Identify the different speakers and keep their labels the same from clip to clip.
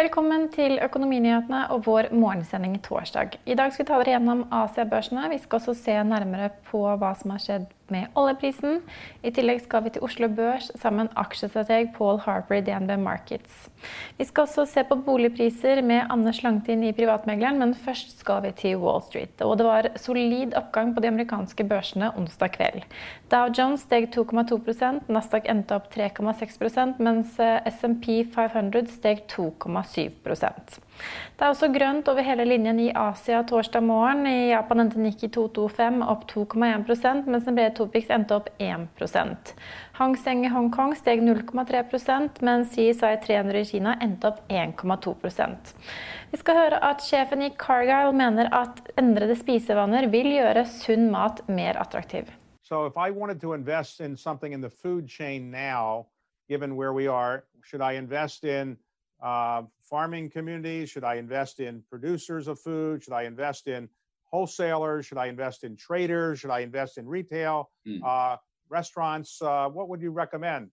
Speaker 1: Velkommen til Økonominyhetene og vår morgensending torsdag. I dag skal vi ta dere gjennom Asia-børsene. Vi skal også se nærmere på hva som har skjedd med oljeprisen. I tillegg skal vi til Oslo Børs sammen med aksjestrateg Paul Harper i DNB Markets. Vi skal også se på boligpriser med Anders Langtin i Privatmegleren, men først skal vi til Wall Street. Og det var solid oppgang på de amerikanske børsene onsdag kveld. Dow Jones steg 2,2% Nasdaq endte opp 3,6% mens SMP 500 steg 2,7% det er også grønt over hele linjen i Asia torsdag morgen. I Japan endte Nikki 225 opp 2,1% mens den brede Topix endte opp 1 Hang Seng i Hongkong steg 0,3% mens CSI 300 i Kina endte opp 1,2% Vi skal høre at sjefen i Cargyle mener at endrede spisevaner vil gjøre sunn mat mer attraktiv.
Speaker 2: So if I wanted to invest in something in the food chain now, given where we are, should I invest in uh, farming communities? Should I invest in producers of food? Should I invest in wholesalers? Should I invest in traders? Should I invest in retail, mm. uh, restaurants? Uh, what would you recommend?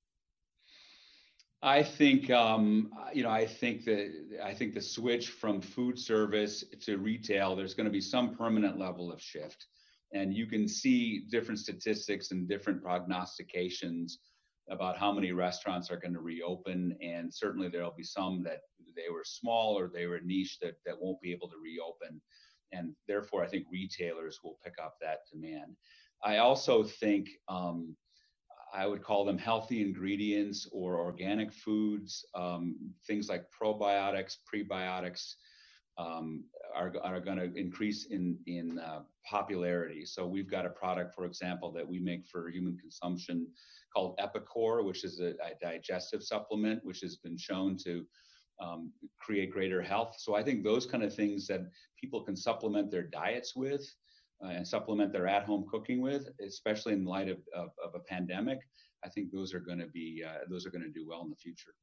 Speaker 3: I think um, you know. I think that I think the switch from food service to retail, there's going to be some permanent level of shift, and you can see different statistics and different prognostications about how many restaurants are going to reopen, and certainly there'll be some that they were small or they were niche that that won't be able to reopen, and therefore I think retailers will pick up that demand. I also think um, I would call them healthy ingredients or organic foods, um, things like probiotics, prebiotics. Um, are, are going to increase in in uh, popularity. So we've got a product, for example, that we make for human consumption called Epicor, which is a, a digestive supplement, which has been shown to um, create greater health. So I think those kind of things that people can supplement their diets with uh, and supplement their at-home cooking with, especially in light of, of, of a pandemic, I think those are going to be uh, those are going to do well in the future.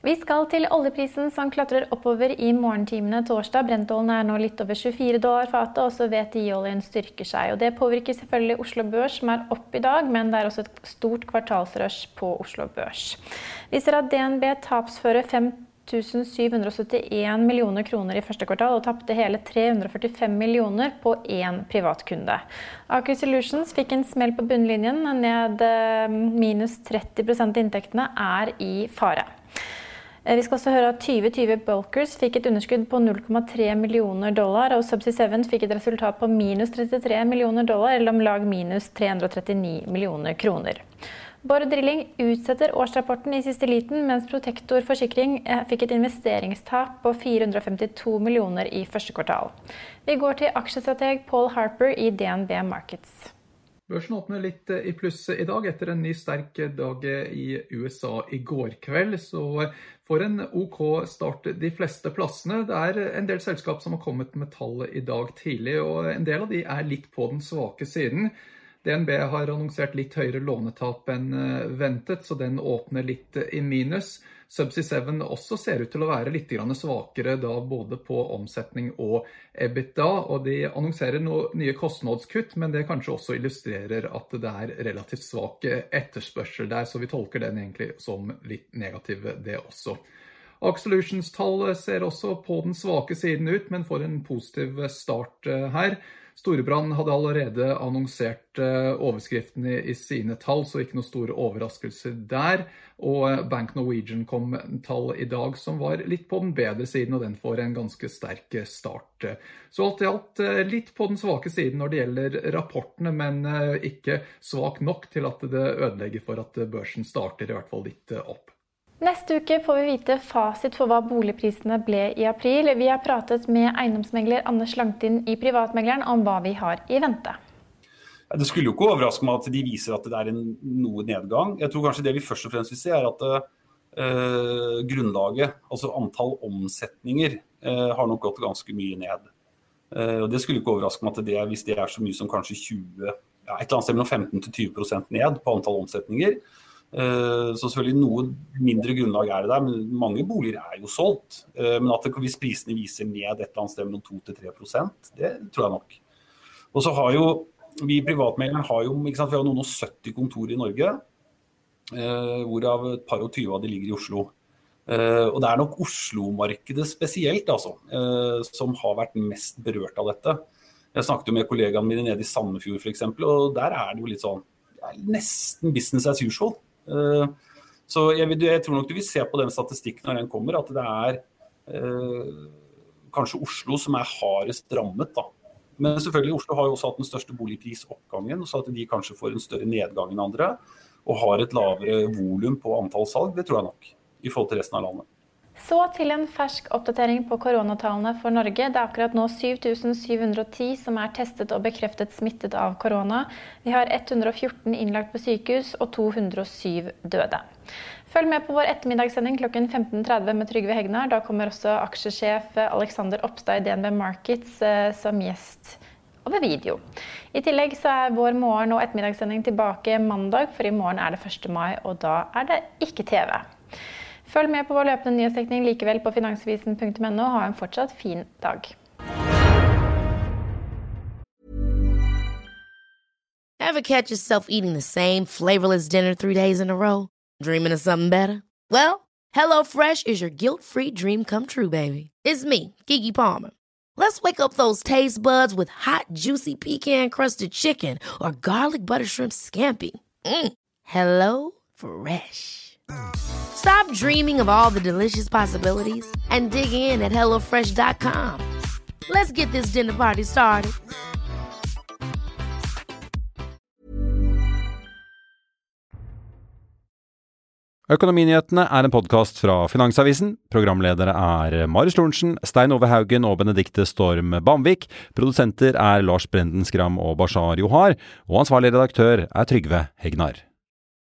Speaker 1: Vi skal til oljeprisen som klatrer oppover i morgentimene torsdag. Brentoljen er nå litt over 24 dollar fatet, og så VTI-oljen styrker seg. Og Det påvirker selvfølgelig Oslo Børs, som er opp i dag, men det er også et stort kvartalsrush på Oslo Børs. Vi ser at DNB tapsfører 5771 millioner kroner i første kvartal og tapte hele 345 millioner på én privatkunde. Aker Solutions fikk en smell på bunnlinjen, ned eh, minus 30 av inntektene er i fare. Eh, vi skal også høre at 2020 Bulkers fikk et underskudd på 0,3 millioner dollar, og Subsea 7 fikk et resultat på minus 33 millioner dollar, eller om lag minus 339 millioner kroner. Borr Drilling utsetter årsrapporten i siste liten, mens Protektor forsikring eh, fikk et investeringstap på 452 millioner i første kvartal. Vi går til aksjestrateg Paul Harper i DNB Markets.
Speaker 4: Børsen åpner litt eh, i pluss i dag etter en ny sterk dag i USA i går kveld. Så får en OK start de fleste plassene. Det er en del selskap som har kommet med tall i dag tidlig, og en del av de er litt på den svake siden. DNB har annonsert litt høyere lånetap enn eh, ventet, så den åpner litt i minus. Subsea 7 også ser ut til å være litt svakere da både på omsetning og EBITDA. og De annonserer noe nye kostnadskutt, men det kanskje også illustrerer at det er relativt svak etterspørsel der. Så vi tolker den egentlig som litt negativ, det også. Aker Solutions-tall ser også på den svake siden ut, men får en positiv start eh, her. Storebrand hadde allerede annonsert eh, overskriften i sine tall, så ikke noen store overraskelser der. Og eh, Bank Norwegian kom med tall i dag som var litt på den bedre siden, og den får en ganske sterk eh, start. Så alt i alt litt på den svake siden når det gjelder rapportene, men ikke svak nok til at det ødelegger for at børsen starter i hvert fall litt opp.
Speaker 1: Neste uke får vi vite fasit for hva boligprisene ble i april. Vi har pratet med eiendomsmegler Anders Langtind i Privatmegleren om hva vi har i vente.
Speaker 5: Det skulle jo ikke overraske meg at de viser at det er en noe nedgang. Jeg tror kanskje det vi først og fremst vil se, er at uh, grunnlaget, altså antall omsetninger, uh, har nok gått ganske mye ned. Uh, og Det skulle ikke overraske meg at det, hvis det er så mye som kanskje 20, ja, et eller annet sted mellom 15 til 20% ned på antall omsetninger. Så selvfølgelig noe mindre grunnlag er det der, men mange boliger er jo solgt. Men at det, hvis prisene viser ned et eller annet sted mellom 2 til 3% det tror jeg nok. Og så har jo vi privatmegleren har jo vi har noen og 70 kontor i Norge. Eh, hvorav et par og tyve av de ligger i Oslo. Eh, og det er nok Oslo-markedet spesielt altså, eh, som har vært mest berørt av dette. Jeg snakket jo med kollegaene mine nede i Sandefjord f.eks., og der er det jo litt sånn nesten business as usual. Eh, så jeg, jeg, tror nok du vil se på den statistikken når den kommer, at det er eh, kanskje Oslo som er hardest rammet. da. Men selvfølgelig, Oslo har jo også hatt den største boligprisoppgangen, så at de kanskje får en større nedgang enn andre. Og har et lavere volum på antall salg, det tror jeg nok, i forhold til resten av landet.
Speaker 1: Så til en fersk oppdatering på koronatallene for Norge. Det er akkurat nå 7710 som er testet og bekreftet smittet av korona. Vi har 114 innlagt på sykehus og 207 døde. Følg med på vår ettermiddagssending klokken 15.30 med Trygve Hegnar. Da kommer også aksjesjef Alexander Oppstad i DNB Markets eh, som gjest over video. I tillegg så er vår morgen- og ettermiddagssending tilbake mandag, for i morgen er det 1. mai, og da er det ikke TV. Følg med på vår løpende nyhetsdekning likevel på finansvisen.no. Ha en fortsatt fin dag.
Speaker 6: Ever catch yourself eating the same flavorless dinner three days in a row? Dreaming of something better? Well, HelloFresh is your guilt-free dream come true, baby. It's me, Kiki Palmer. Let's wake up those taste buds with hot, juicy pecan-crusted chicken or garlic butter shrimp scampi. Mm. Hello Fresh. Stop dreaming of all the delicious possibilities and dig in at HelloFresh.com. Let's get this dinner party started.
Speaker 7: Økonominyhetene er en podkast fra Finansavisen. Programledere er Marius Lorentzen, Stein Ove Haugen og Benedikte Storm Bamvik. Produsenter er Lars Brenden Skram og Bashar Johar. Og ansvarlig redaktør er Trygve Hegnar.